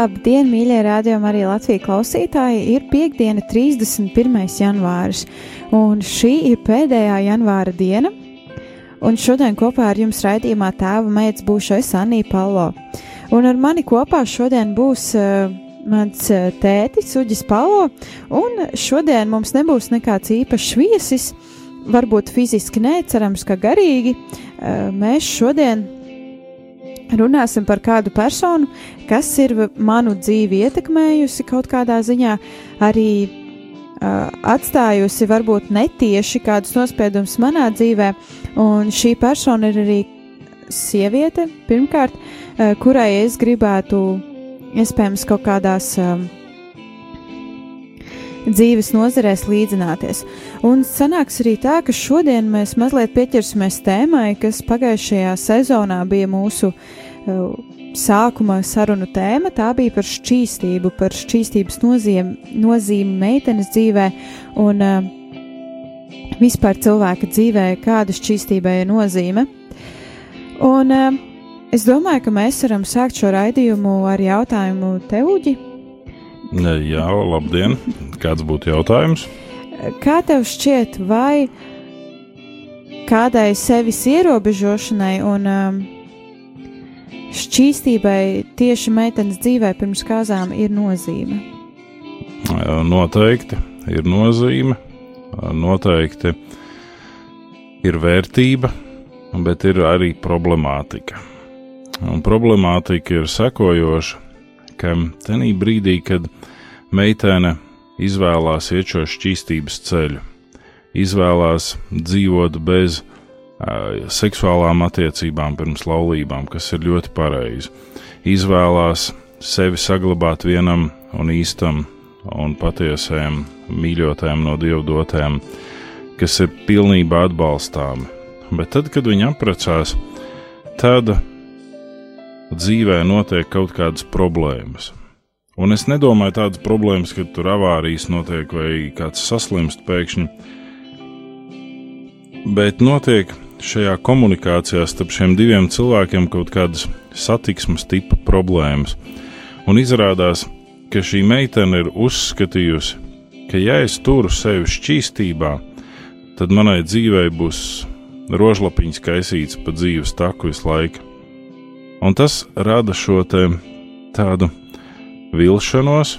Labdien, mīļie rādījumi, arī Latvijas klausītāji! Ir piekdiena, 31. janvāris, un šī ir pēdējā janvāra diena. Un šodien kopā ar jums raidījumā tēva meitas būšu es Anī Palo. Un ar mani kopā šodien būs uh, mans uh, tētis Uģis Palo, un šodien mums nebūs nekāds īpašs viesis, varbūt fiziski necerams, ka garīgi. Uh, mēs šodien runāsim par kādu personu, kas ir manu dzīvi ietekmējusi kaut kādā ziņā, arī uh, atstājusi varbūt netieši kādus nospiedumus manā dzīvē, un šī persona ir arī sieviete, pirmkārt, uh, kurai es gribētu iespējams kaut kādās uh, dzīves nozarēs līdzināties. Un sanāks arī tā, ka šodien mēs mazliet pieķersimies tēmai, kas pagājušajā sezonā bija mūsu uh, sākuma sarunu tēma. Tā bija par šķīstību, par šķīstības nozīmi, nozīmi meitenes dzīvē un uh, vispār cilvēka dzīvē, kāda šķīstībai ir nozīme. Un uh, es domāju, ka mēs varam sākt šo raidījumu ar jautājumu Teuģi. Jā, labdien! Kāds būtu jautājums? Kā tev šķiet, vai kādai sevis ierobežošanai un um, šķīstībai tieši meitenes dzīvē pirms kāzām ir nozīme? Noteikti ir nozīme, noteikti ir vērtība, bet ir arī problemātika. Un problemātika ir sekojoša, ka tenī brīdī, kad meitene izvēlās iet šo šķīstības ceļu, izvēlās dzīvot bez uh, seksuālām attiecībām pirms laulībām, kas ir ļoti pareizi, izvēlās sevi saglabāt vienam un īstam un patiesajam mīļotajam no dievu dotēm, kas ir pilnībā atbalstāmi. Bet tad, kad viņi apprecās, tad dzīvē notiek kaut kādas problēmas. Un es nedomāju tādas problēmas, ka tur avārijas notiek vai kāds saslimst pēkšņi, bet notiek šajā komunikācijā starp šiem diviem cilvēkiem kaut kādas satiksmes tipa problēmas. Un izrādās, ka šī meitene ir uzskatījusi, ka ja es turu sevi šķīstībā, tad manai dzīvei būs rožlapiņas kaisīts pa dzīves taku visu laiku. Un tas rada šo tādu vilšanos,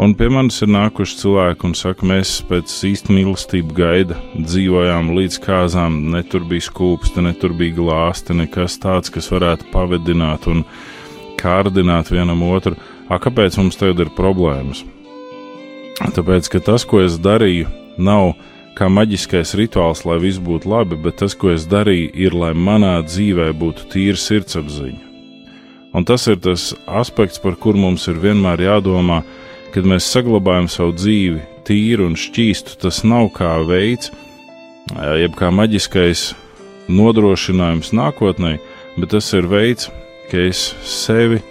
un pie manis ir nākuši cilvēki un saka, mēs pēc īsta mīlestību gaida dzīvojām līdz kāzām, ne tur bija skūpsti, ne tur bija glāsti, nekas tāds, kas varētu pavedināt un kārdināt vienam otru. A, kāpēc mums tagad ir problēmas? Tāpēc, ka tas, ko es darīju, nav kā maģiskais rituāls, lai viss būtu labi, bet tas, ko es darīju, ir, lai manā dzīvē būtu tīra sirdsapziņa. Un tas ir tas aspekts, par kur mums ir vienmēr jādomā, kad mēs saglabājam savu dzīvi tīru un šķīstu. Tas nav kā veids, jeb kā maģiskais nodrošinājums nākotnē, bet tas ir veids, ka es sevi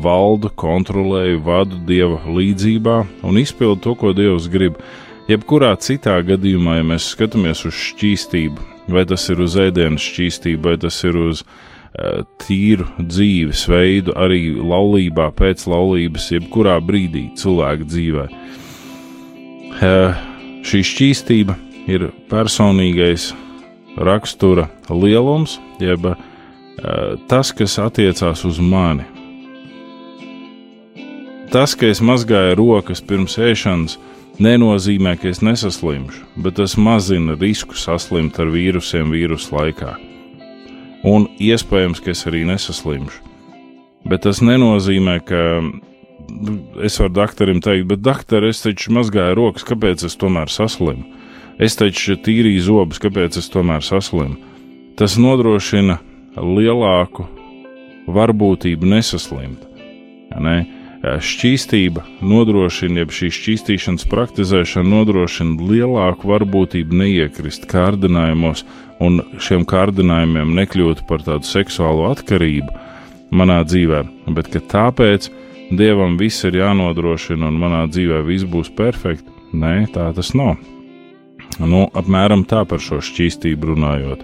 valdu, kontrolēju, vadu dieva līdzjūtībā un izpildu to, ko dievs grib. Jebkurā citā gadījumā, ja mēs skatāmies uz šķīstību, vai tas ir uz ēdienas šķīstību, vai tas ir uz uh, tīru dzīvesveidu, arī laulībā, pēc laulības, jebkurā brīdī cilvēka dzīvē. Uh, šī šķīstība ir personīgais rakstura lielums, jeb uh, tas, kas attiecās uz mani. Tas, ka es mazgāju rokas pirms ēšanas, nenozīmē, ka es nesaslimšu, bet tas mazina risku saslimt ar vīrusiem vīrusu laikā. Un iespējams, ka es arī nesaslimšu. Bet tas nenozīmē, ka es varu doktoram teikt, bet doktor, es taču mazgāju rokas, kāpēc es tomēr saslimu? Es taču tīrīju zobus, kāpēc es tomēr saslimu? Tas nodrošina lielāku varbūtību nesaslimt. Ne? Šķīstība nodrošina, ja šī šķīstīšanas praktizēšana nodrošina lielāku varbūtību neiekrist kārdinājumos un šiem kārdinājumiem nekļūt par tādu seksuālu atkarību manā dzīvē, bet ka tāpēc Dievam viss ir jānodrošina un manā dzīvē viss būs perfekti. Nē, tā tas nav. Nu, apmēram tā par šo šķīstību runājot.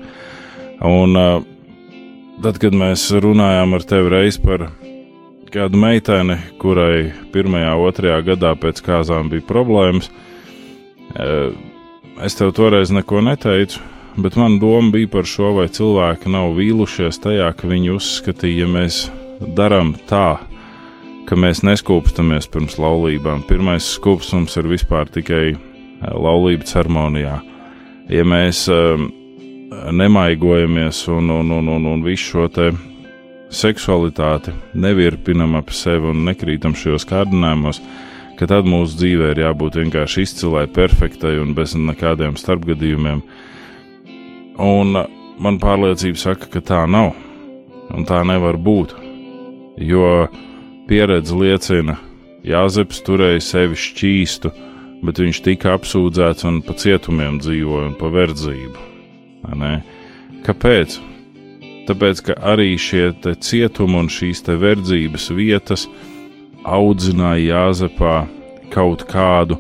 Un uh, tad, kad mēs runājām ar tevi reiz par kādu meiteni, kurai pirmajā, otrajā gadā pēc kāzām bija problēmas, es tev toreiz neko neteicu, bet man doma bija par šo, vai cilvēki nav vīlušies tajā, ka viņi uzskatīja, ja mēs darām tā, ka mēs neskūpstamies pirms laulībām. Pirmais skūpstums ir vispār tikai laulību ceremonijā. Ja mēs um, nemaigojamies un, un, un, un, un visu šo te seksualitāti nevirpinam ap sevi un nekrītam šajos kārdinājumos, ka tad mūsu dzīvē ir jābūt vienkārši izcilai, perfektai un bez nekādiem starpgadījumiem. Un man pārliecība saka, ka tā nav, un tā nevar būt, jo pieredze liecina, Jāzeps turēja sevi šķīstu, bet viņš tika apsūdzēts un pa cietumiem dzīvoja un pa verdzību. Kāpēc? Tāpēc, ka arī šie cietumi un šīs verdzības vietas audzināja Jāzepā kaut kādu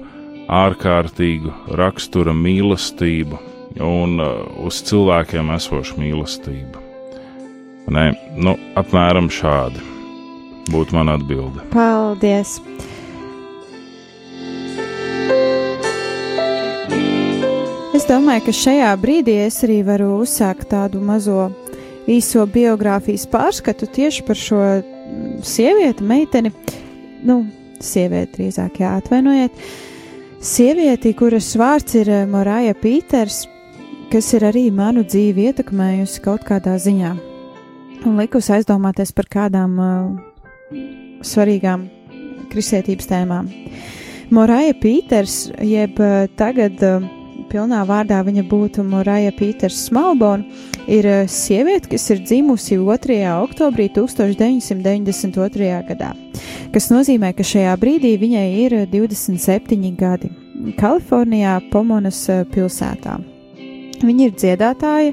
ārkārtīgu rakstura mīlestību un uh, uz cilvēkiem esošu mīlestību. Nē, nu, apmēram šādi būtu mana atbilde. Paldies! Es domāju, ka šajā brīdī es arī varu uzsākt tādu mazo īso biogrāfijas pārskatu tieši par šo sievieti, meiteni, nu, sievieti drīzāk jāatvainojiet. Sievieti, kuras vārds ir eh, Morāja Pīters, kas ir arī manu dzīvi ietekmējusi kaut kādā ziņā un likusi aizdomāties par kādām uh, svarīgām kristietības tēmām. Morāja Pīters, jeb uh, tagad uh, pilnā vārdā viņa būtu Moraja Pīters Smalbona, ir eh, sieviete, kas ir dzimusi 2. oktobrī 1992. gadā, kas nozīmē, ka šajā brīdī viņai ir 27 gadi Kalifornijā, Pomonas eh, pilsētā. Viņa ir dziedātāja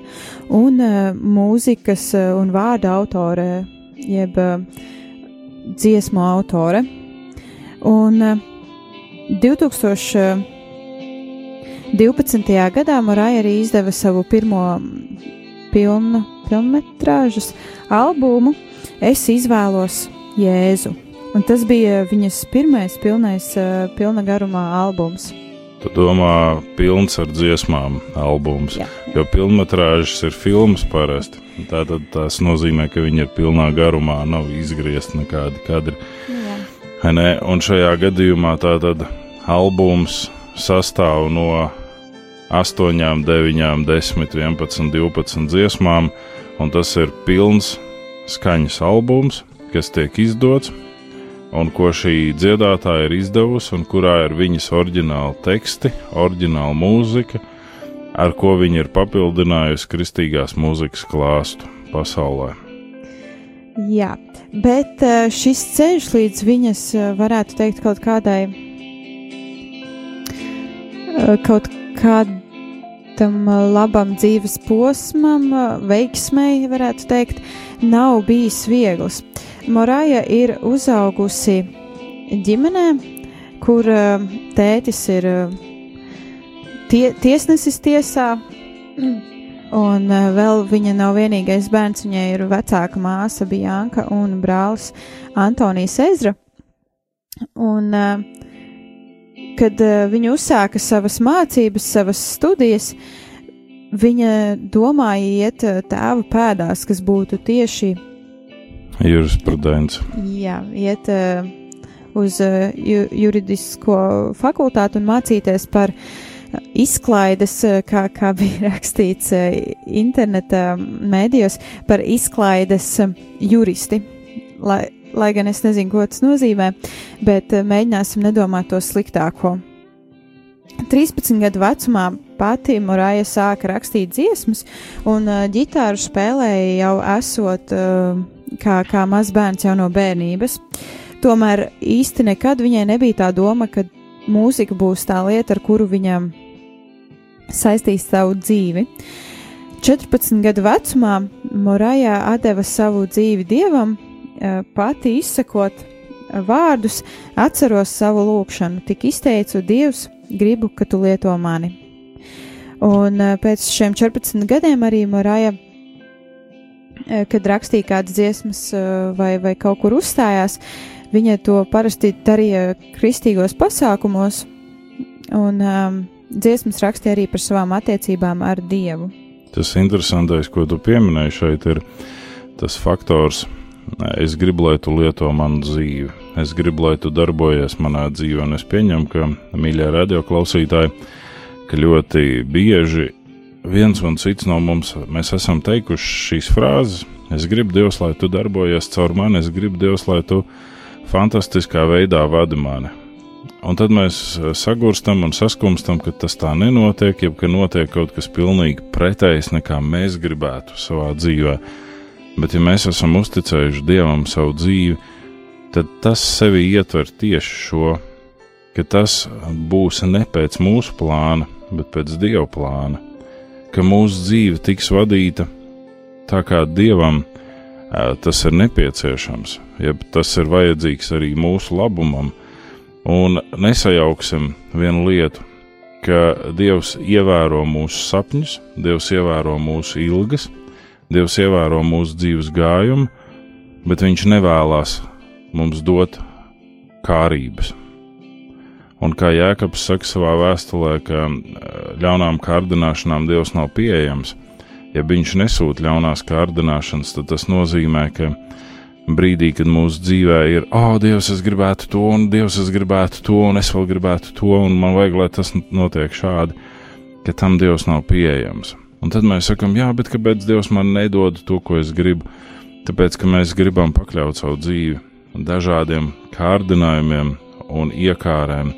un uh, mūzikas un vārda autore, jeb dziesmu autore. Un uh, 2000. 12. gadā Moraja arī izdeva savu pirmo pilnu, pilnmetrāžas albumu Es izvēlos Jēzu. Un tas bija viņas pirmais pilnais, pilna garumā albums. Tu domā, pilns ar dziesmām albums, Jā. jo pilnmetrāžas ir filmas parasti. Tātad tas nozīmē, ka viņi ir pilnā garumā, nav izgriezt nekādi kadri. Jā. Un šajā gadījumā tātad albums sastāv no 8, 9, 10, 11, 12 dziesmām, un tas ir pilns skaņas albums, kas tiek izdots, un ko šī dziedātāja ir izdevusi, un kurā ir viņas oriģināla teksti, oriģināla mūzika, ar ko viņa ir papildinājusi kristīgās mūzikas klāstu pasaulē. Jā, bet eh, šis ceļš līdz viņas, eh, varētu teikt, kaut kādai, eh, kaut kādam labam dzīves posmam, veiksmai, varētu teikt, nav bijis viegls. Moraja ir uzaugusi ģimenē, kur tētis ir tie, tiesnesis tiesā, un vēl viņa nav vienīgais bērns, viņai ir vecāka māsa Bianka un brālis Antonijs Ezra. Un uh, kad uh, viņa uzsāka savas mācības, savas studijas, viņa domāja iet uh, tēva pēdās, kas būtu tieši jurisprudence. Jā, iet uh, uz uh, ju, juridisko fakultātu un mācīties par izklaides, kā, kā bija rakstīts interneta mēdījos, par izklaides juristi. Lai, lai gan es nezinu, ko tas nozīmē, bet uh, mēģināsim nedomāt to sliktāko. 13 gadu vecumā pati Morāja sāka rakstīt dziesmas, un uh, ģitāru spēlēja jau esot uh, kā, kā mazs bērns jau no bērnības. Tomēr īsti nekad viņai nebija tā doma, ka mūzika būs tā lieta, ar kuru viņam saistīs savu dzīvi. 14 gadu vecumā Morāja deva savu dzīvi dievam, pati izsakot vārdus, atceros savu lūgšanu, tik izteicu Dievs gribu, ka tu lieto mani. Un eh, pēc šiem 14 gadiem arī Moraja, eh, kad rakstīja kādas dziesmas eh, vai, vai kaut kur uzstājās, viņa to parasti darīja kristīgos pasākumos, un um, dziesmas rakstīja arī par savām attiecībām ar Dievu. Tas interesantais, ko tu pieminēji šeit, ir tas faktors, es gribu, lai tu lieto manu dzīvi. Es gribu, lai tu darbojies manā dzīvē, un es pieņemu, ka, mīļie radioklausītāji, ka ļoti bieži viens un cits no mums esam teikuši šīs frāzes. Es gribu, Dievs, lai tu darbojies caur mani, es gribu, Dievs, lai tu fantastiskā veidā vadi mani. Un tad mēs sagurstam un saskumstam, ka tas tā nenotiek, jeb ka notiek kaut kas pilnīgi pretējs nekā mēs gribētu savā dzīvēm Bet, ja mēs esam uzticējuši Dievam savu dzīvi, tad tas sevi ietver tieši šo, ka tas būs ne pēc mūsu plāna, bet pēc Dieva plāna, ka mūsu dzīve tiks vadīta tā, kā Dievam tas ir nepieciešams, ja tas ir vajadzīgs arī mūsu labumam, un nesajauksim vienu lietu, ka Dievs ievēro mūsu sapņus, Dievs ievēro mūsu ilgas, Dievs ievēro mūsu dzīves gājumu, bet Viņš nevēlas mums dot kārības. Un kā Jēkabs saka savā vēstulē, ka ļaunām kārdināšanām Dievs nav pieejams, ja Viņš nesūta ļaunās kārdināšanas, tad tas nozīmē, ka brīdī, kad mūsu dzīvē ir, oh, Dievs, es gribētu to, un Dievs, es gribētu to, un es vēl gribētu to, un man vajag, lai tas notiek šādi, ka tam Dievs nav pieejams. Un tad mēs sakām, jā, bet kāpēc Dievs man nedod to, ko es gribu? Tāpēc, ka mēs gribam pakļaut savu dzīvi dažādiem kārdinājumiem un iekārēm,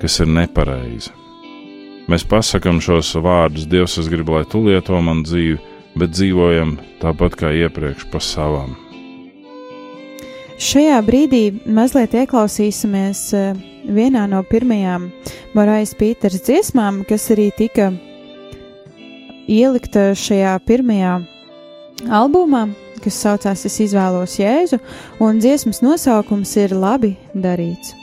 kas ir nepareizi. Mēs pasakām šos vārdus, Dievs, es gribu, lai tu lieto man dzīvi, bet dzīvojam tāpat kā iepriekš pa savām. Šajā brīdī mazliet ieklausīsimies eh, vienā no pirmajām Morais Pīters dziesmām, kas arī tika ielikta šajā pirmajā albumā, kas saucās Es izvēlos Jēzu, un dziesmas nosaukums ir Labi darīts.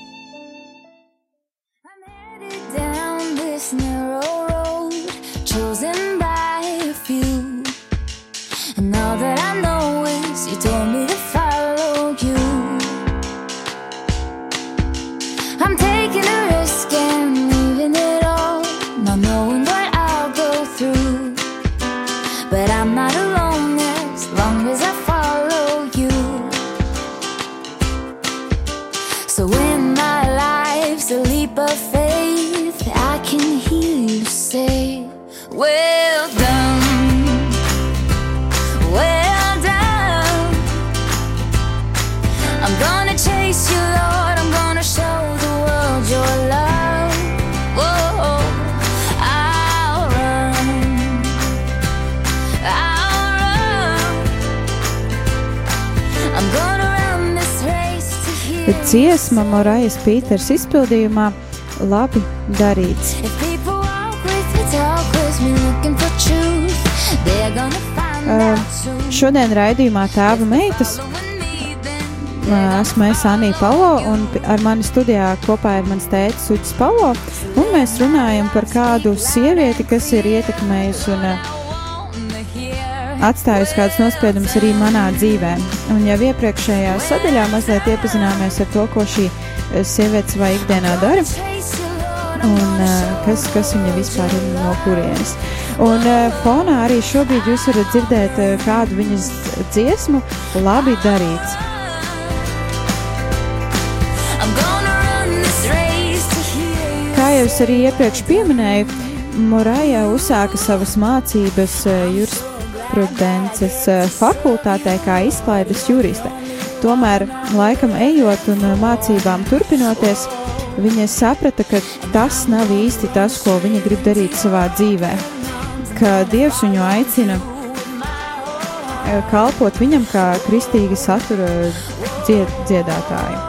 Dziesma Morajas Pīters izpildījumā. Labi darīts. Uh, šodien raidījumā tēva meitas. esmu es Anija Palo, un ar mani studijā kopā ir mans tēvs Uģis Palo, un mēs runājam par kādu sievieti, kas ir ietekmējusi un atstājusi kādus nospiedumus arī manā dzīvē. Un jau iepriekšējā sadaļā mazliet iepazināmies ar to, ko šī eh, sieviete savā ikdienā dara. Un uh, kas, kas viņa vispār ir no kurienes. Un uh, fonā arī šobrīd jūs varat dzirdēt kādu viņas dziesmu, labi darīts. Kā jau es arī iepriekš pieminēju, Moraja uzsāka savas mācības uh, jurisprudences eh, fakultātē kā izklaides juriste. tomēr laikam ejot un mācībām turpinoties, viņa saprata, ka tas nav īsti tas, ko viņa grib darīt savā dzīvē. Ka Dievs viņu aicina kalpot viņam kā kristīga satura dzied, dziedātāju.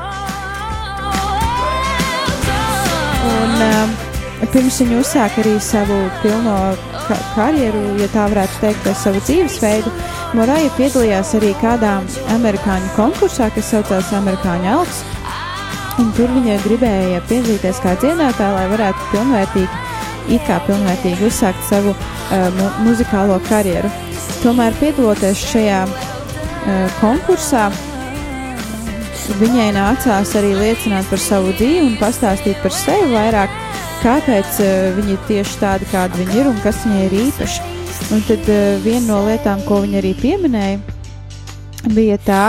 Un, uh, Pirms viņa uzsāka arī savu pilno ka karjeru, ja tā varētu teikt, vai savu dzīvesveidu, Moraja piedalījās arī kādā amerikāņu konkursā, kas saucās Amerikāņu Elks. Un tur viņa gribēja piedalīties kā dziedātāja, lai varētu pilnvērtīgi, it kā pilnvērtīgi uzsākt savu uh, mu muzikālo karjeru. Tomēr piedaloties šajā uh, konkursā, viņai nācās arī liecināt par savu dzīvi un pastāstīt par sevi vairāk kāpēc uh, viņi ir tieši tādi, kādi viņi ir un kas viņai ir īpaši. Un tad uh, viena no lietām, ko viņa arī pieminēja, bija tā,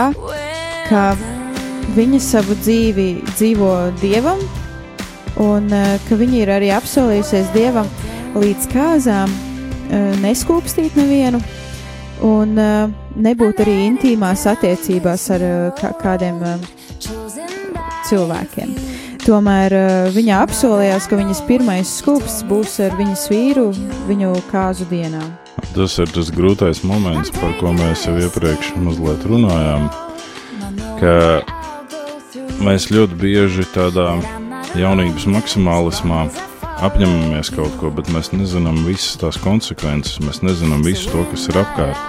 ka viņa savu dzīvi dzīvo dievam, un uh, ka viņa ir arī apsolījusies dievam līdz kāzām neskūpstīt nevienu un nebūt arī intīmās attiecībās ar kādiem cilvēkiem. Tomēr uh, viņa apsolījās, ka viņas pirmais skūps būs ar viņas vīru viņu kāzu dienā. Tas ir tas grūtais moments, par ko mēs jau iepriekš mazliet runājām. Mēs ļoti bieži tādā jaunības maksimālismā apņemamies kaut ko, bet mēs nezinām visas tās konsekvences, mēs nezinām visu to, kas ir apkārt.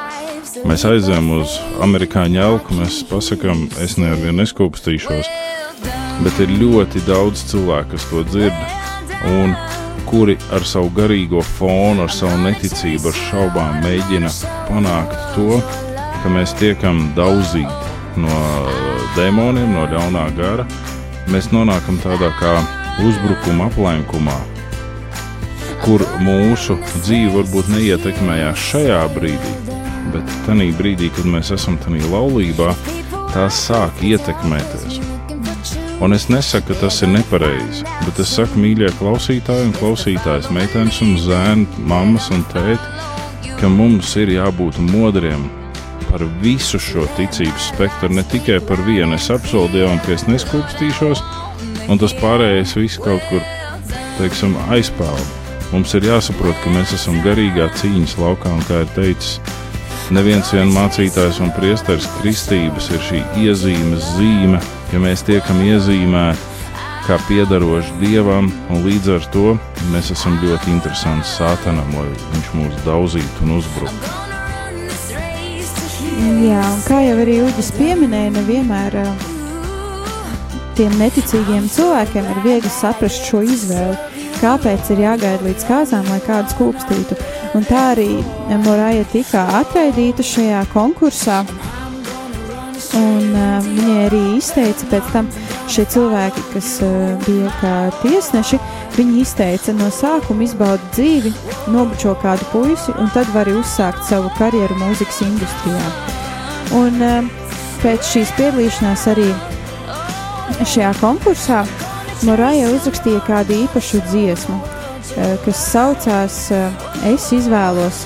Mēs aizējām uz amerikāņu elku, mēs pasakām, es nevienu neskūpstīšos bet ir ļoti daudz cilvēku, kas to dzird, un kuri ar savu garīgo fonu, ar savu neticību, ar šaubām mēģina panākt to, ka mēs tiekam daudzīti no demoniem, no ļaunā gara. Mēs nonākam tādā kā uzbrukuma aplenkumā, kur mūsu dzīve varbūt neietekmējās šajā brīdī, bet tajā brīdī, kad mēs esam tajā laulībā, tās sāk ietekmēties. Un es nesaku, ka tas ir nepareizi, bet es saku, mīļie klausītāji un klausītājas, meitenes un zēni, mammas un tēti, ka mums ir jābūt modriem par visu šo ticības spektru, ne tikai par vienu. Es apsolu Dievam, ka es neskūpstīšos, un tas pārējais viss kaut kur, teiksim, aizpeld. Mums ir jāsaprot, ka mēs esam garīgā cīņas laukā, un kā ir teicis, neviens vien mācītājs un priesteris kristības ir šī iezīmes zīme ja mēs tiekam iezīmēti kā piedaroši dievam, un līdz ar to mēs esam ļoti interesanti sātanam, lai viņš mūs daudzītu un uzbruktu. Jā, kā jau arī Uģis pieminēja, nevienmēr tiem neticīgiem cilvēkiem ir viegli saprast šo izvēli, kāpēc ir jāgaida līdz kāzām, lai kādu skūpstītu. Un tā arī Moraja tika atraidīta šajā konkursā, Un uh, viņai arī izteica pēc tam šie cilvēki, kas uh, bija kā tiesneši, viņi izteica no sākuma izbaudi dzīvi, nobučo kādu puisi un tad var uzsākt savu karjeru mūzikas industrijā. Un uh, pēc šīs piedalīšanās arī šajā konkursā Moraja uzrakstīja kādu īpašu dziesmu, uh, kas saucās uh, Es izvēlos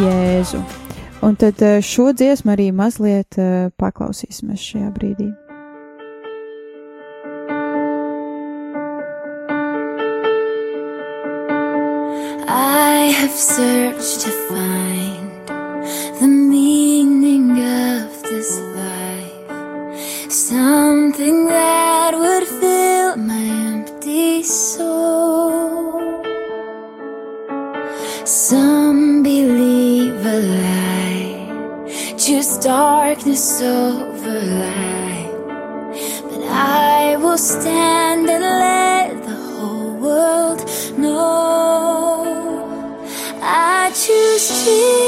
Jēzu. Un tad eh, šo dziesmu arī mazliet uh, paklausīsimies šajā brīdī. I have searched to find the meaning of this life, something that would fill my empty soul. Some darkness over light. But I will stand and let the whole world know I choose Jesus.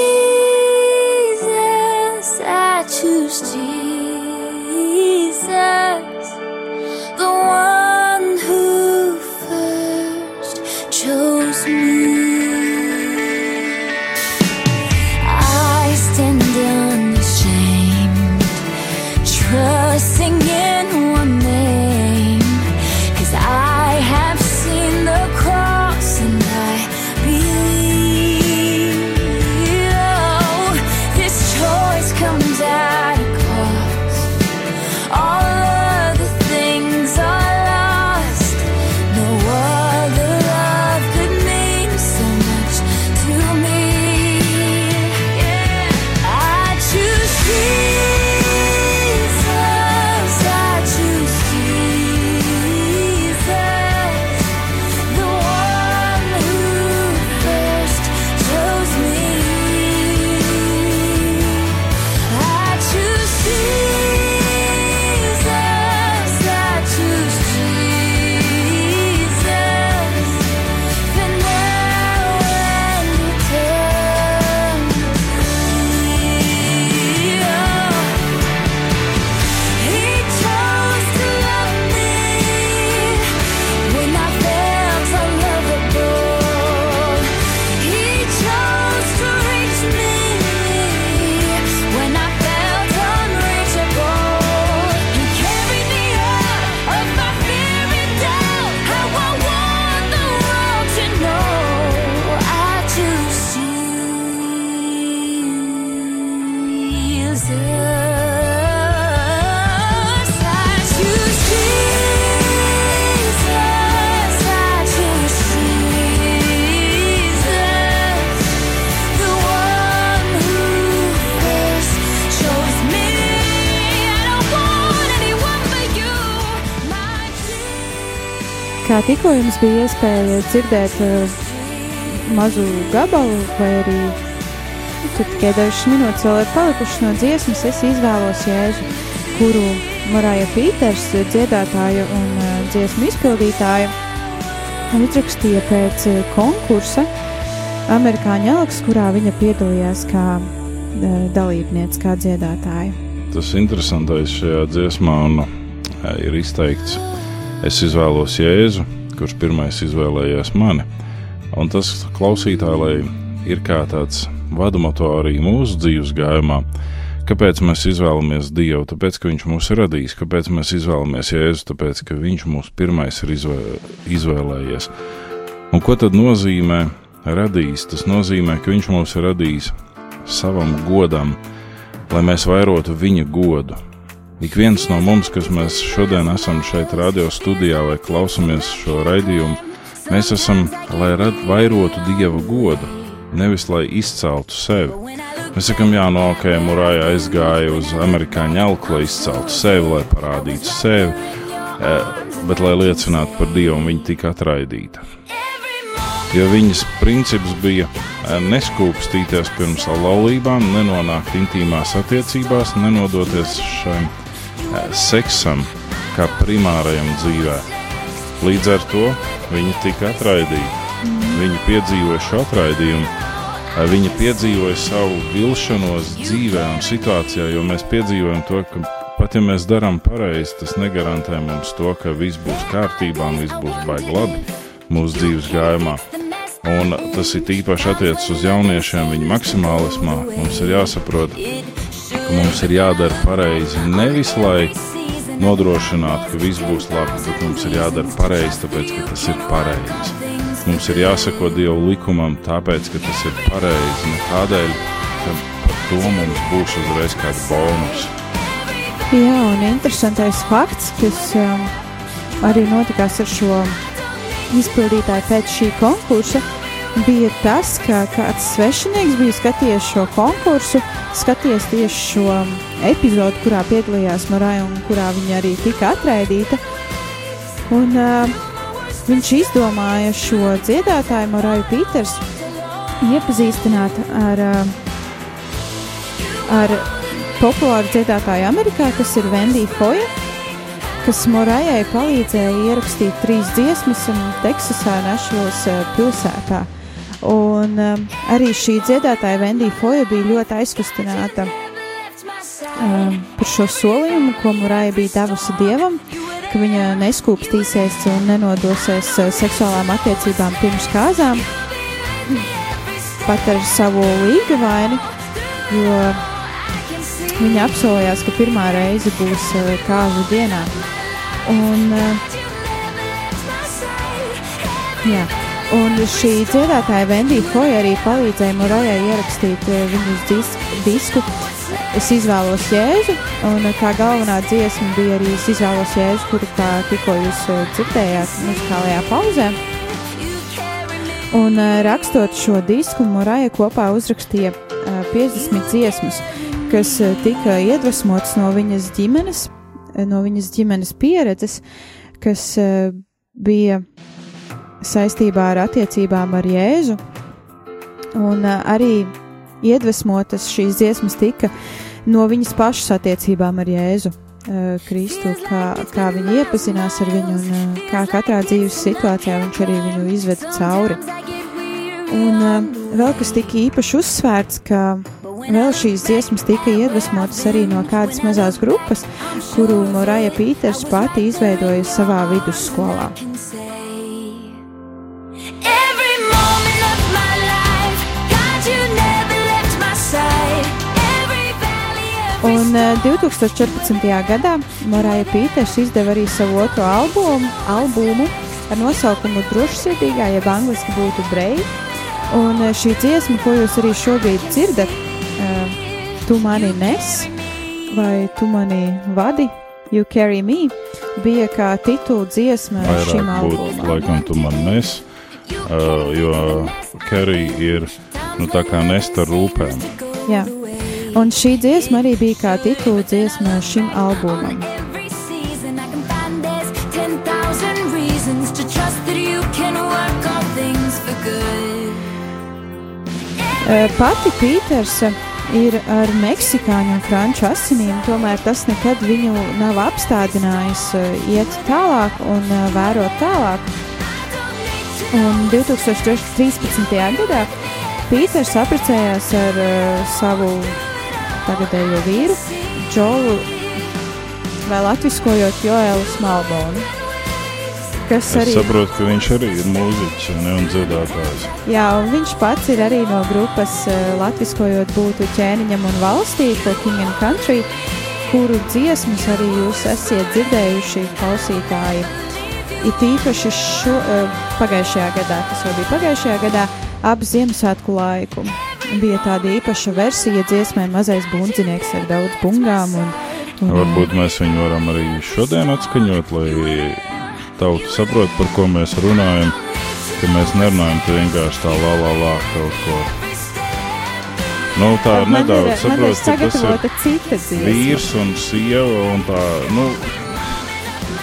Tikko jums bija iespēja dzirdēt uh, mazu gabalu, vai arī tur tikai dažas minūtes vēl ir palikušas no dziesmas, es izvēlos jēzu, kuru Marāja Pīters, dziedātāja un uh, dziesmu izpildītāja, uzrakstīja pēc uh, konkursa Amerikāņu alks, kurā viņa piedalījās kā uh, dalībniece, kā dziedātāja. Tas interesantais šajā dziesmā un, uh, ir izteikts, es izvēlos Jēzu, kurš pirmais izvēlējās mani. Un tas klausītāji, lai ir kā tāds vadomoto arī mūsu dzīves gājumā, kāpēc mēs izvēlamies Dievu, tāpēc, ka Viņš mūs ir radījis, kāpēc mēs izvēlamies Jēzu, tāpēc, ka Viņš mūs pirmais ir izvē, izvēlējies. Un ko tad nozīmē radījis? Tas nozīmē, ka Viņš mūs ir radījis savam godam, lai mēs vairotu viņa godu. Ik viens no mums, kas mēs šodien esam šeit, radio studijā vai klausamies šo raidījumu, mēs esam, lai rad, vairotu dieva godu, nevis lai izceltu sevi. Mēs sakām, jā, no ok, Mūrāja aizgāja uz amerikāņu elku, lai izceltu sevi, lai parādītu sevi, eh, bet lai liecinātu par Dievu, viņa tika atraidīta jo viņas princips bija eh, neskūpstīties pirms laulībām, nenonākt intīmās attiecībās, nenodoties šim eh, seksam kā primārajam dzīvē. Līdz ar to viņi tika atraidīti. Viņi piedzīvoja šo atraidījumu. Viņi piedzīvoja savu vilšanos dzīvē un situācijā, jo mēs piedzīvojam to, ka pat ja mēs darām pareizi, tas negarantē mums to, ka viss būs kārtībā un viss būs baigi labi mūsu dzīves gājumā. Un tas ir īpaši attiecas uz jauniešiem, viņu maksimālismā. Mums ir jāsaprot, ka mums ir jādara pareizi. Nevis lai nodrošinātu, ka viss būs labi, bet mums ir jādara pareizi, tāpēc ka tas ir pareizi. Mums ir jāsako Dieva likumam, tāpēc ka tas ir pareizi. Ne tādēļ, ka par to mums būs uzreiz kāds bonus. Jā, un interesantais fakts, kas um, arī notikās ar šo izpildītāji pēc šī konkursa bija tas, ka kāds svešinieks bija skatījies šo konkursu, skatījies tieši šo epizodu, kurā piedalījās Marija un kurā viņa arī tika atraidīta. Un, uh, viņš izdomāja šo dziedātāju Mariju Pīters iepazīstināt ar, uh, ar populāru dziedātāju Amerikā, kas ir Vendija Foja kas Morajai palīdzēja ierakstīt trīs dziesmas Teksasā, Našvilas eh, pilsētā. Un um, arī šī dziedātāja Vendija Foja bija ļoti aizkustināta um, par šo solījumu, ko Muraja bija devusi dievam, ka viņa neskūpstīsies un nenodosies uh, seksuālām attiecībām pirms kāzām, pat ar savu līga vaini, jo viņa apsolījās, ka pirmā reize būs uh, kāzu dienā. Un, uh, jā. Un šī dziedātāja Vendija Foja arī palīdzēja Morajai ierakstīt uh, viņas disku, disku. Es izvēlos jēzu, un kā galvenā dziesma bija arī es izvēlos jēzu, kuru kā tikko jūs dzirdējāt muzikālajā pauzē. Un rakstot šo disku, Moraja kopā uzrakstīja 50 dziesmas, kas tika iedvesmotas no viņas ģimenes no viņas ģimenes pieredzes, kas bija saistībā ar attiecībām ar Jēzu. Un uh, arī iedvesmotas šīs dziesmas tika no viņas pašas attiecībām ar Jēzu. Uh, Kristu, kā, kā viņi iepazinās ar viņu un uh, kā katrā dzīves situācijā viņš arī viņu izveda cauri. Un vēl kas tika īpaši uzsvērts, ka Vēl šīs dziesmas tika iedvesmotas arī no kādas mazās grupas, kuru Moraja Pīters pati izveidoja savā vidusskolā. Un 2014. Eh, gadā Morāja Pīters izdeva arī savu otro albumu, albumu ar nosaukumu Drošsirdīgā, jeb angliski būtu Brave. Un eh, šī dziesma, ko jūs arī šobrīd dzirdat, uh, Tu mani nes vai Tu mani vadi, You Carry Me, bija kā titula dziesma Vairāk šim albumam. Laikam tu man nes, jo Kerry ir nu, tā kā nesta rūpēm. Jā. Un šī dziesma arī bija kā titula dziesma šim albumam. Pati Pītersa ir ar meksikāņu un franču asinīm, tomēr tas nekad viņu nav apstādinājis iet tālāk un vērot tālāk. Un 2013. gadā Pīters apprecējās ar savu tagadējo vīru, Džolu, vai latviskojot Joēlu Smalbonu. Kas Es arī saprotu, ka viņš arī ir mūziķis ne, un dziedātājs. Jā, un viņš pats ir arī no grupas uh, latviskojot būtu ķēniņam un valstī, to King and Country, kuru dziesmas arī jūs esat dzirdējuši klausītāji. It īpaši šo, uh, pagājušajā gadā, tas jau bija pagājušajā gadā, ap Ziemassvētku laiku. Bija tāda īpaša versija dziesmai Mazais bundzinieks ar daudz bungām. Un, un, Varbūt mēs viņu varam arī šodien atskaņot, lai tauta saprot, par ko mēs runājam. Ka mēs nerunājam te vienkārši tā la la la kaut ko. Nu, tā ir nedaudz ir, man ir saprot, ka tas ir vīrs un sieva un tā, nu,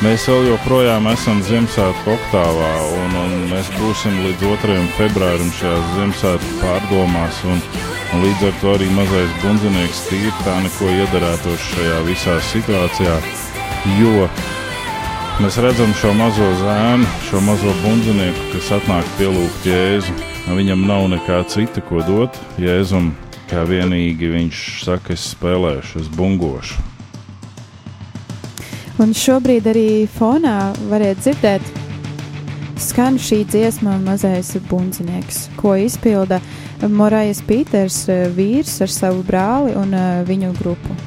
mēs vēl joprojām esam Ziemassvētku oktāvā un, un mēs būsim līdz 2. februārim šajās Ziemassvētku pārdomās un, un līdz ar to arī mazais bundzinieks tīri tā neko iedarētos šajā visā situācijā, jo mēs redzam šo mazo zēnu, šo mazo bundzinieku, kas atnāk pielūgt Jēzu. Viņam nav nekā cita, ko dot Jēzum, kā vienīgi viņš saka, es spēlēšu, es bungošu. Un šobrīd arī fonā varētu dzirdēt, skan šī dziesma mazais bundzinieks, ko izpilda Morajas Pīters, eh, vīrs ar savu brāli un eh, viņu grupu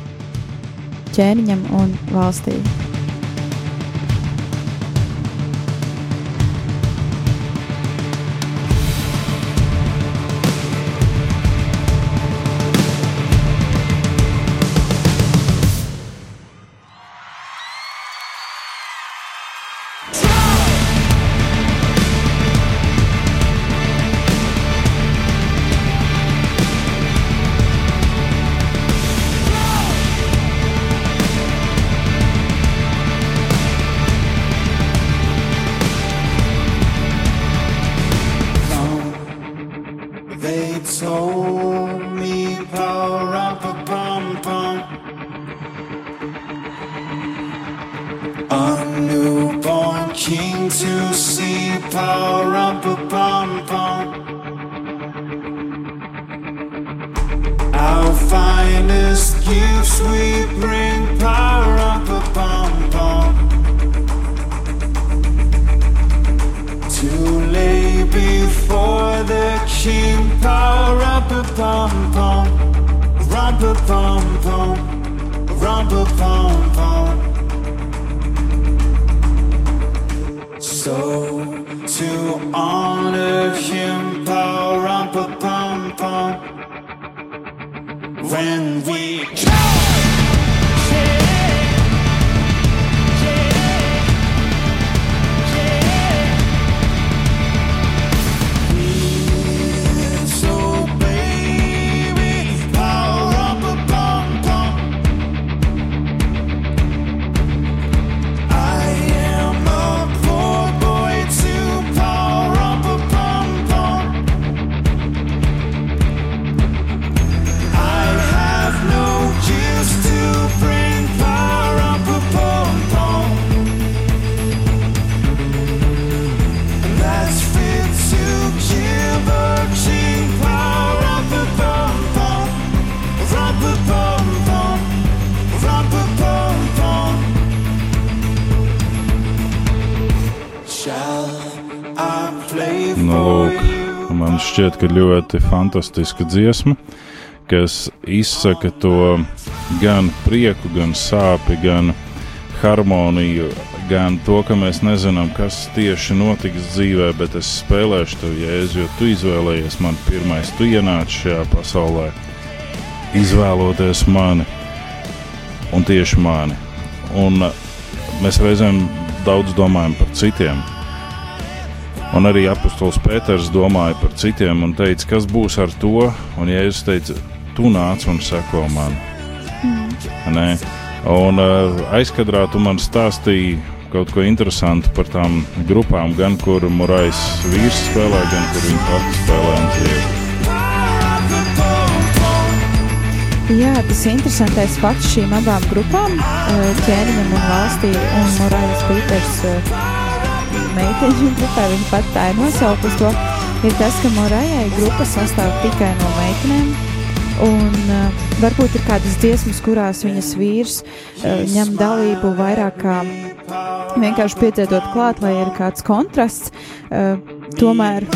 ķēniņam un valstī. A newborn king to see power up bum bum. Our finest gifts we bring power up bum bum. To lay before the king power up bum bum. Rump bum bum. Rump šķiet, ka ļoti fantastiska dziesma, kas izsaka to gan prieku, gan sāpi, gan harmoniju, gan to, ka mēs nezinām, kas tieši notiks dzīvē, bet es spēlēšu tev, Jēzu, jo tu izvēlējies man pirmais, tu ienāci šajā pasaulē, izvēloties mani un tieši mani. Un mēs reizēm daudz domājam par citiem, Un arī apustulis Pēters domāja par citiem un teica, kas būs ar to. Un Jēzus teica, tu nāc un seko man. Mm. Un uh, aizkadrā tu man stāstīji kaut ko interesantu par tām grupām, gan kur Morais vīrs spēlē, gan kur viņa pati spēlē un dzied. Jā, tas interesantais fakts šīm abām grupām, eh, ķēniņam un valstī, un Morājas Pīters eh, meiteņu grupai, viņa pat tā ir nosaukus to, ir tas, ka Morājai grupa sastāv tikai no meitenēm, un uh, varbūt ir kādas dziesmas, kurās viņas vīrs uh, ņem dalību vairāk kā vienkārši piedziedot klāt, lai ir kāds kontrasts, uh, tomēr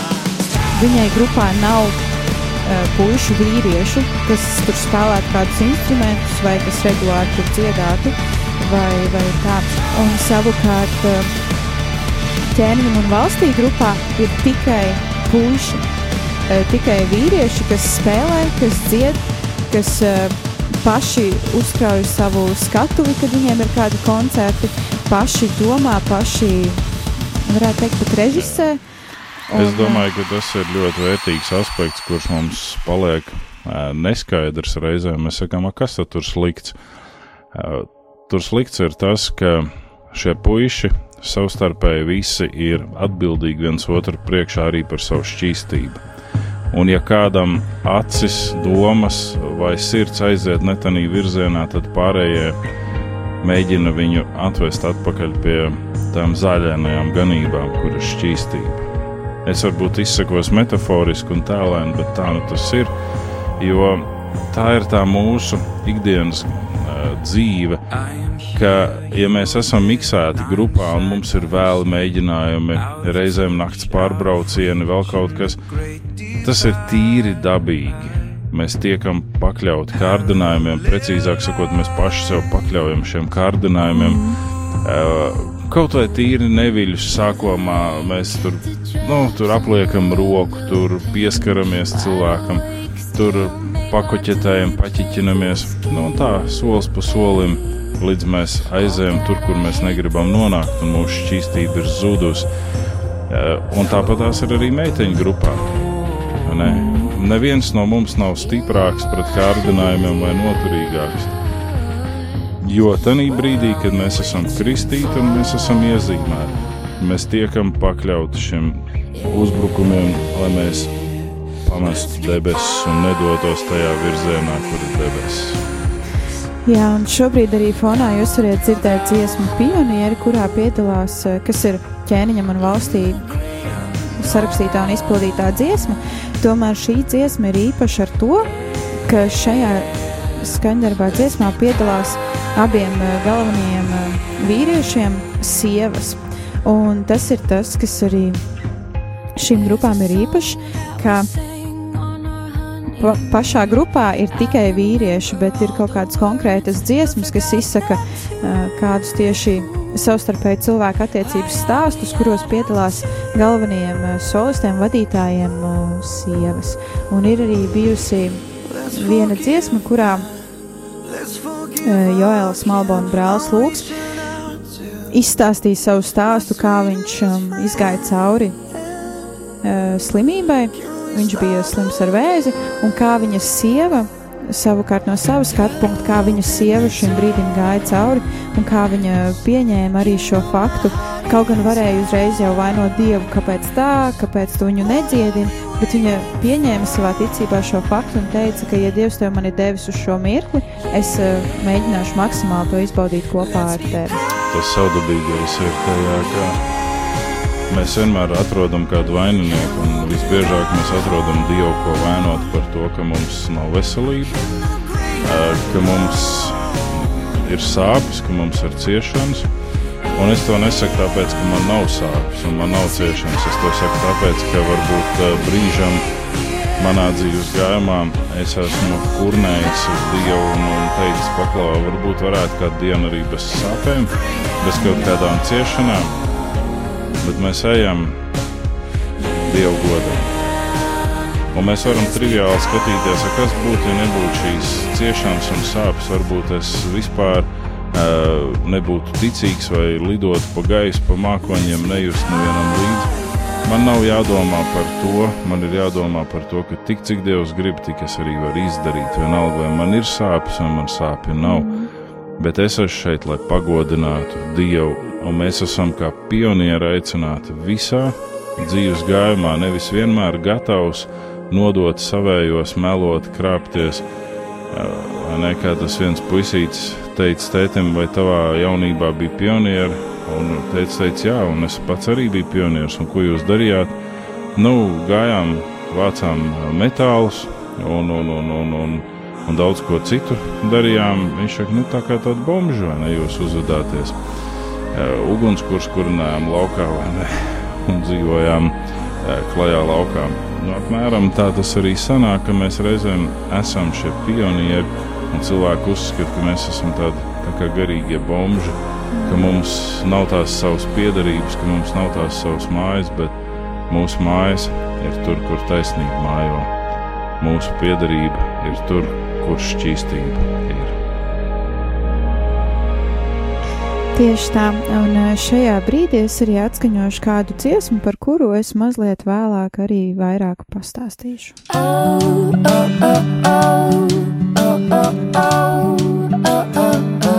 viņai grupā nav uh, puišu vīriešu, kas tur spēlētu kādus instrumentus vai kas regulāri tur dziedātu vai, vai tā. Un savukārt uh, ķēniņam un valstī grupā ir tikai puiši, uh, tikai vīrieši, kas spēlē, kas dzied, kas uh, paši uzkrauj savu skatuvi, kad viņiem ir kādi koncerti, paši domā, paši, varētu teikt, pat režisē. Es domāju, ka tas ir ļoti vērtīgs aspekts, kurš mums paliek neskaidrs reizēm. Mēs sakām, "A, kas tad tur slikts? Tur slikts ir tas, ka šie puiši savstarpēji visi ir atbildīgi viens otru priekšā arī par savu šķīstību. Un, ja kādam acis, domas vai sirds aiziet netanī virzienā, tad pārējie mēģina viņu atvest atpakaļ pie tām zaļajām ganībām, kur ir šķīstība. Es varbūt izsakos metaforiski un tēlēni, bet tā nu tas ir. Jo tā ir tā mūsu ikdienas uh, dzīve, ka, ja mēs esam miksēti grupā un mums ir vēli mēģinājumi, reizēm nakts pārbraucieni, vēl kaut kas, tas ir tīri dabīgi. Mēs tiekam pakļauti kārdinājumiem, precīzāk sakot, mēs paši sev pakļaujam šiem kārdinājumiem. Uh, Kaut vai tīri neviļus sākumā mēs tur, nu, tur apliekam roku, tur pieskaramies cilvēkam, tur pakoķetējam, paķiķinamies. Nu, tā solis pa solim, līdz mēs aizējām tur, kur mēs negribam nonākt, un mūsu šķīstība ir zudusi. Un tāpat tās ir arī meiteņu grupā. Ne? Neviens no mums nav stiprāks pret kārdinājumiem vai noturīgāks. Jo tajā brīdī, kad mēs esam kristīti un mēs esam iezīmēti, mēs tiekam pakļauti šiem uzbrukumiem, lai mēs pamestu debesis un nedotos tajā virzienā, kur ir debesis. Jā, un šobrīd arī fonā jūs varat dzirdēt dziesmu pionieri, kurā piedalās, eh, kas ir ķēniņam un valstī sarakstītā un izpildītā dziesma. Tomēr šī dziesma ir īpaša ar to, ka šajā skaņdarbā dziesmā piedalās abiem eh, galvenajiem eh, vīriešiem sievas. Un tas ir tas, kas arī šīm grupām ir īpašs, ka pa, pašā grupā ir tikai vīrieši, bet ir kaut kādas konkrētas dziesmas, kas izsaka uh, kādus tieši savstarpēji cilvēku attiecības stāstus, kuros piedalās galvenajiem uh, solistiem, vadītājiem uh, sievas. Un ir arī bijusi viena dziesma, kurā Joēls Malbona brālis Lūks izstāstīja savu stāstu, kā viņš um, izgāja cauri uh, slimībai. Viņš bija slims ar vēzi, un kā viņa sieva, savukārt no savas skatu punkta, kā viņa sieva šim brīdim gāja cauri, un kā viņa pieņēma arī šo faktu. Kaut gan varēja uzreiz jau vainot Dievu, kāpēc tā, kāpēc tu viņu nedziedini, bet viņa pieņēma savā ticībā šo faktu un teica, ka, ja Dievs tev man ir devis uz šo mirkli, es uh, mēģināšu maksimāli to izbaudīt kopā ar tevi. Tas savdabīgais ir tajā, ka mēs vienmēr atrodam kādu vaininieku, un visbiežāk mēs atrodam Dievu, ko vainot par to, ka mums nav veselība, eh, ka mums ir sāpes, ka mums ir ciešanas. Un es to nesaku tāpēc, ka man nav sāpes un man nav ciešanas. Es to saku tāpēc, ka varbūt uh, brīžam manā dzīves gājumā es esmu kurnējis uz Dievu un, un teicis, paklau, varbūt varētu kādu dienu arī bez sāpēm, bez kaut kādām ciešanām, bet mēs ejam Dievu godam. Un mēs varam triviāli skatīties, kas būtu, ja nebūtu šīs ciešanas un sāpes. Varbūt es vispār uh, nebūtu ticīgs vai lidotu pa gaisu, pa mākoņiem, nejust nevienam līdzi. Man nav jādomā par to, man ir jādomā par to, ka tik cik Dievs grib, tik es arī varu izdarīt. Vienalga, vai man ir sāpes, vai man sāpju nav. Bet es esmu šeit, lai pagodinātu Dievu, un mēs esam kā pionieri aicināti visā dzīves gājumā, nevis vienmēr gatavs nodot savējos, melot, krāpties, Vai ne kā tas viens puisītis teica tētim, vai tavā jaunībā bija pionieri? Un teica, teica, jā, un es pats arī biju pionieris. Un ko jūs darījāt? Nu, gājām, vācām metālus un, un, un, un, un, un daudz ko citu darījām. Viņš saka, nu tā kā tāda bomža, vai ne, jūs uzvedāties. Uh, ugunskurs kurinājām laukā, vai ne, un dzīvojām uh, klajā laukā. Nu, apmēram tā tas arī sanāk, ka mēs reizēm esam šie pionieri, un cilvēki uzskata, ka mēs esam tādi tā kā garīgie bomži, ka mums nav tās savas piedarības, ka mums nav tās savas mājas, bet mūsu mājas ir tur, kur taisnība mājo. Mūsu piedarība ir tur, kur šķīstība ir. Tieši tā, un eh, šajā brīdī es arī atskaņošu kādu dziesmu, par kuru es mazliet vēlāk arī vairāk pastāstīšu. Oh, oh, oh, oh, oh, oh, oh, oh, oh, oh.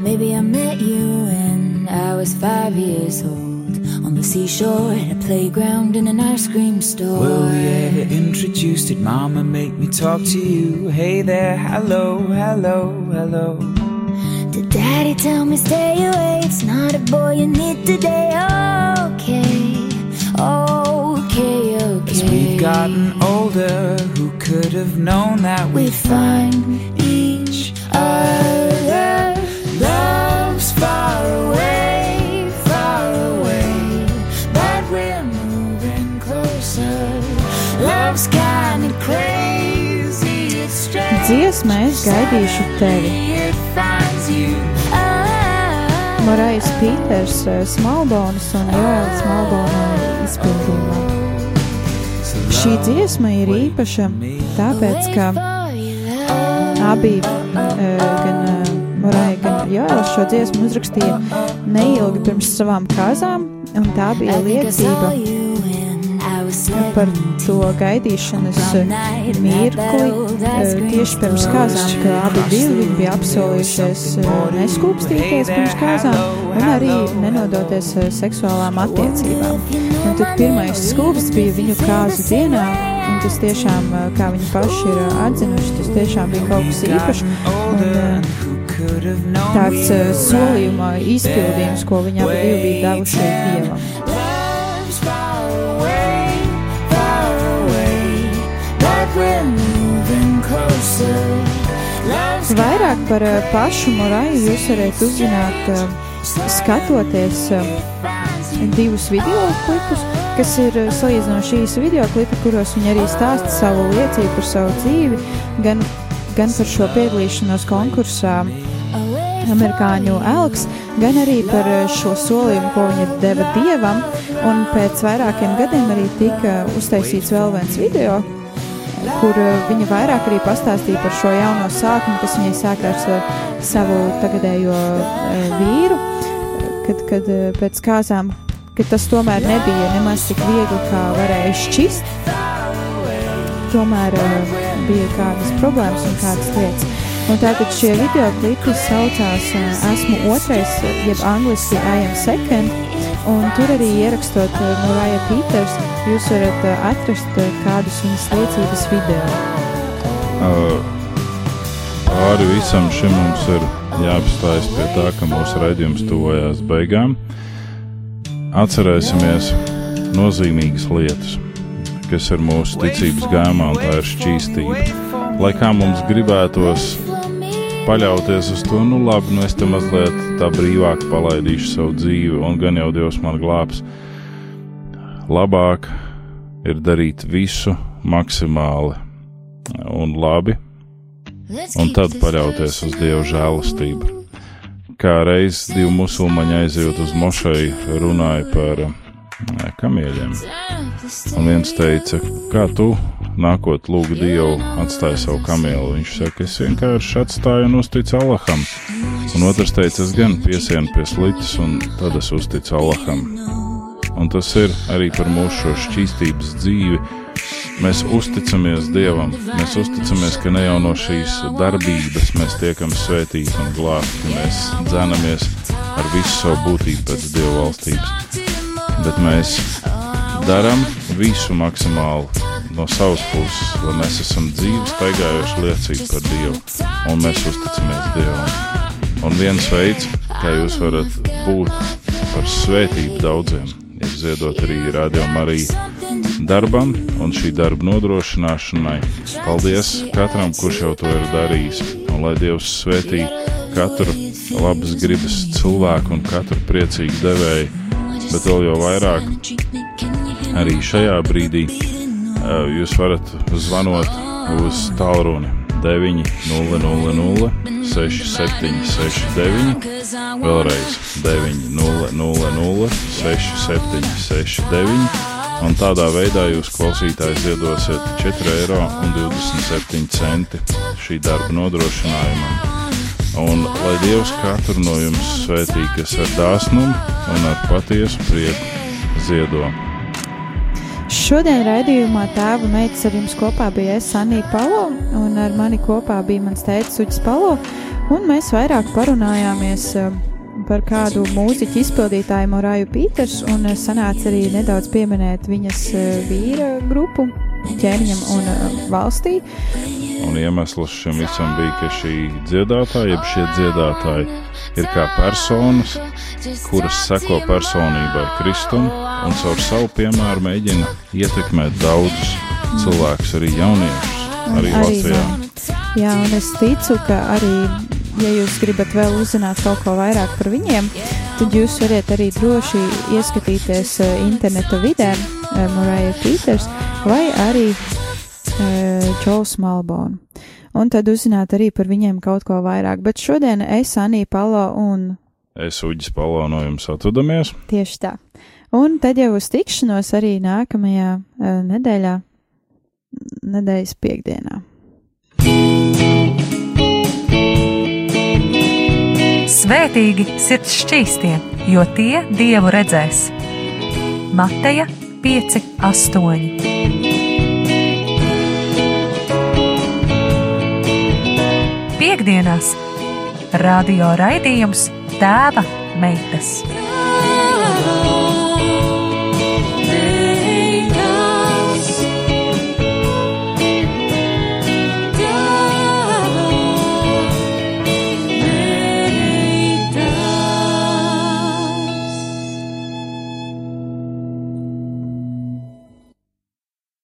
Maybe I met you when I was five years old the seashore at a playground in an ice cream store. Will we ever introduce? Did Mama make me talk to you? Hey there, hello, hello, hello. Did Daddy tell me stay away? It's not a boy you need today. Okay, okay, okay. As we've gotten older, who could have known that we'd find each other? Dziesmē es gaidīšu tevi. Morais Pīters, Smalbonas un Joēls Smalbona izpildījumā. Šī dziesma ir īpaša tāpēc, ka abi uh, gan uh, Morai, gan Joēls šo dziesmu uzrakstīja neilgi pirms savām kāzām, un tā bija liecība par to gaidīšanas mirkli tieši pirms kāzām, ka abi divi bija apsolījušies neskūpstīties pirms kāzām un arī nenodoties seksuālām attiecībām. Un tad pirmais skūps bija viņu kāzu dienā, un tas tiešām, kā viņi paši ir atzinuši, tas tiešām bija kaut kas īpašs. Un, tāds solījuma izpildījums, ko viņi abi bija devuši Dievam. Vairāk par eh, pašu Moraju jūs varat uzzināt, eh, skatoties eh, divus video klipus, kas ir salīdzinoši īsi video klipi, kuros viņi arī stāsta savu liecību par savu dzīvi, gan, gan par šo piedalīšanos konkursā amerikāņu elks, gan arī par šo solījumu, ko viņa deva dievam. Un pēc vairākiem gadiem arī tika uztaisīts vēl viens video, kur eh, viņa vairāk arī pastāstīja par šo jauno sākumu, kas viņai sākās ar savu tagadējo eh, vīru, kad, kad eh, pēc kāzām, ka tas tomēr nebija nemaz tik viegli, kā varēja šķist. Tomēr bija kādas problēmas un kādas lietas. Un tātad šie video klipi saucās Esmu otrais, jeb angliski I am second, un tur arī ierakstot Mariah Peters, jūs varat uh, atrast uh, kādus viņas liecības video. Pāri visam šim mums ir jāapstājas pie tā, ka mūsu raidījums tuvojās beigām. Atcerēsimies nozīmīgas lietas, kas ir mūsu ticības gājumā, un tā ir šķīstība. Lai kā mums gribētos paļauties uz to, nu labi, nu es te mazliet tā brīvāk palaidīšu savu dzīvi, un gan jau Dievs man glābs labāk ir darīt visu maksimāli un labi, un tad paļauties uz Dieva žēlastību. Kā reiz divi musulmaņi aizjūt uz mošeju, runāja par eh, kamieļiem. Un viens teica, kā tu nākot lūgu Dievu, atstāja savu kamielu. Viņš saka, es vienkārši atstāju un uzticu Allaham. Un otrs teica, es gan piesienu pie slitas, un tad es uzticu Allaham un tas ir arī par mūsu šķīstības dzīvi. Mēs uzticamies Dievam, mēs uzticamies, ka ne jau no šīs darbības mēs tiekam svētīti un glābti, ka mēs dzenamies ar visu savu būtību pēc Dieva valstības. Bet mēs darām visu maksimāli no savas puses, lai mēs esam dzīvi, staigājoši liecīgi par Dievu, un mēs uzticamies Dievam. Un viens veids, kā jūs varat būt par svētību daudziem, ir ziedot arī rādījumam, arī darbam un šī darba nodrošināšanai. Paldies katram, kurš jau to ir darījis, un lai Dievs svētī katru labas gribas cilvēku un katru priecīgu devēju, bet vēl jau vairāk arī šajā brīdī jūs varat zvanot uz tālruni 9, 0, 0, 0, 6, 7, 6, 9, vēlreiz 9, 0, 0, 0, 6, 7, 6, 9. Un tādā veidā jūs klausītājs iedosiet 4,27 eiro šī darba nodrošinājumam. Un lai Dievs katru no jums svētī, kas ar dāsnumu un ar patiesu prieku ziedo. Šodien raidījumā tēva meitas ar jums kopā bija es, Anija Palo, un ar mani kopā bija mans tēvs Uģis Palo, un mēs vairāk parunājāmies eh, par kādu mūziķu izpildītāju Morāju Pīters, un eh, sanāca arī nedaudz pieminēt viņas eh, vīra grupu ķēniņam un valstī. Un iemesls šim visam bija, ka šī dziedātāja, jeb šie dziedātāji ir kā personas, kuras seko personībai Kristum un caur savu piemēru mēģina ietekmēt daudzus cilvēkus, arī jauniešus, arī, arī Latvijā. Jā, un es ticu, ka arī, ja jūs gribat vēl uzzināt kaut ko vairāk par viņiem, tad jūs varat arī droši ieskatīties uh, interneta vidē, uh, Murāja Peters, vai arī uh, Malbonu. Un tad uzzināt arī par viņiem kaut ko vairāk. Bet šodien es, Anī Palo un Es Uģis Palo no jums atvadamies. Tieši tā. Un tad jau uz tikšanos arī nākamajā uh, nedēļā, nedēļas piekdienā. Svētīgi sirds šķīstie, jo tie dievu redzēs. Mateja 5, 8. Piektdienās radio raidījums Tēva meitas. Oh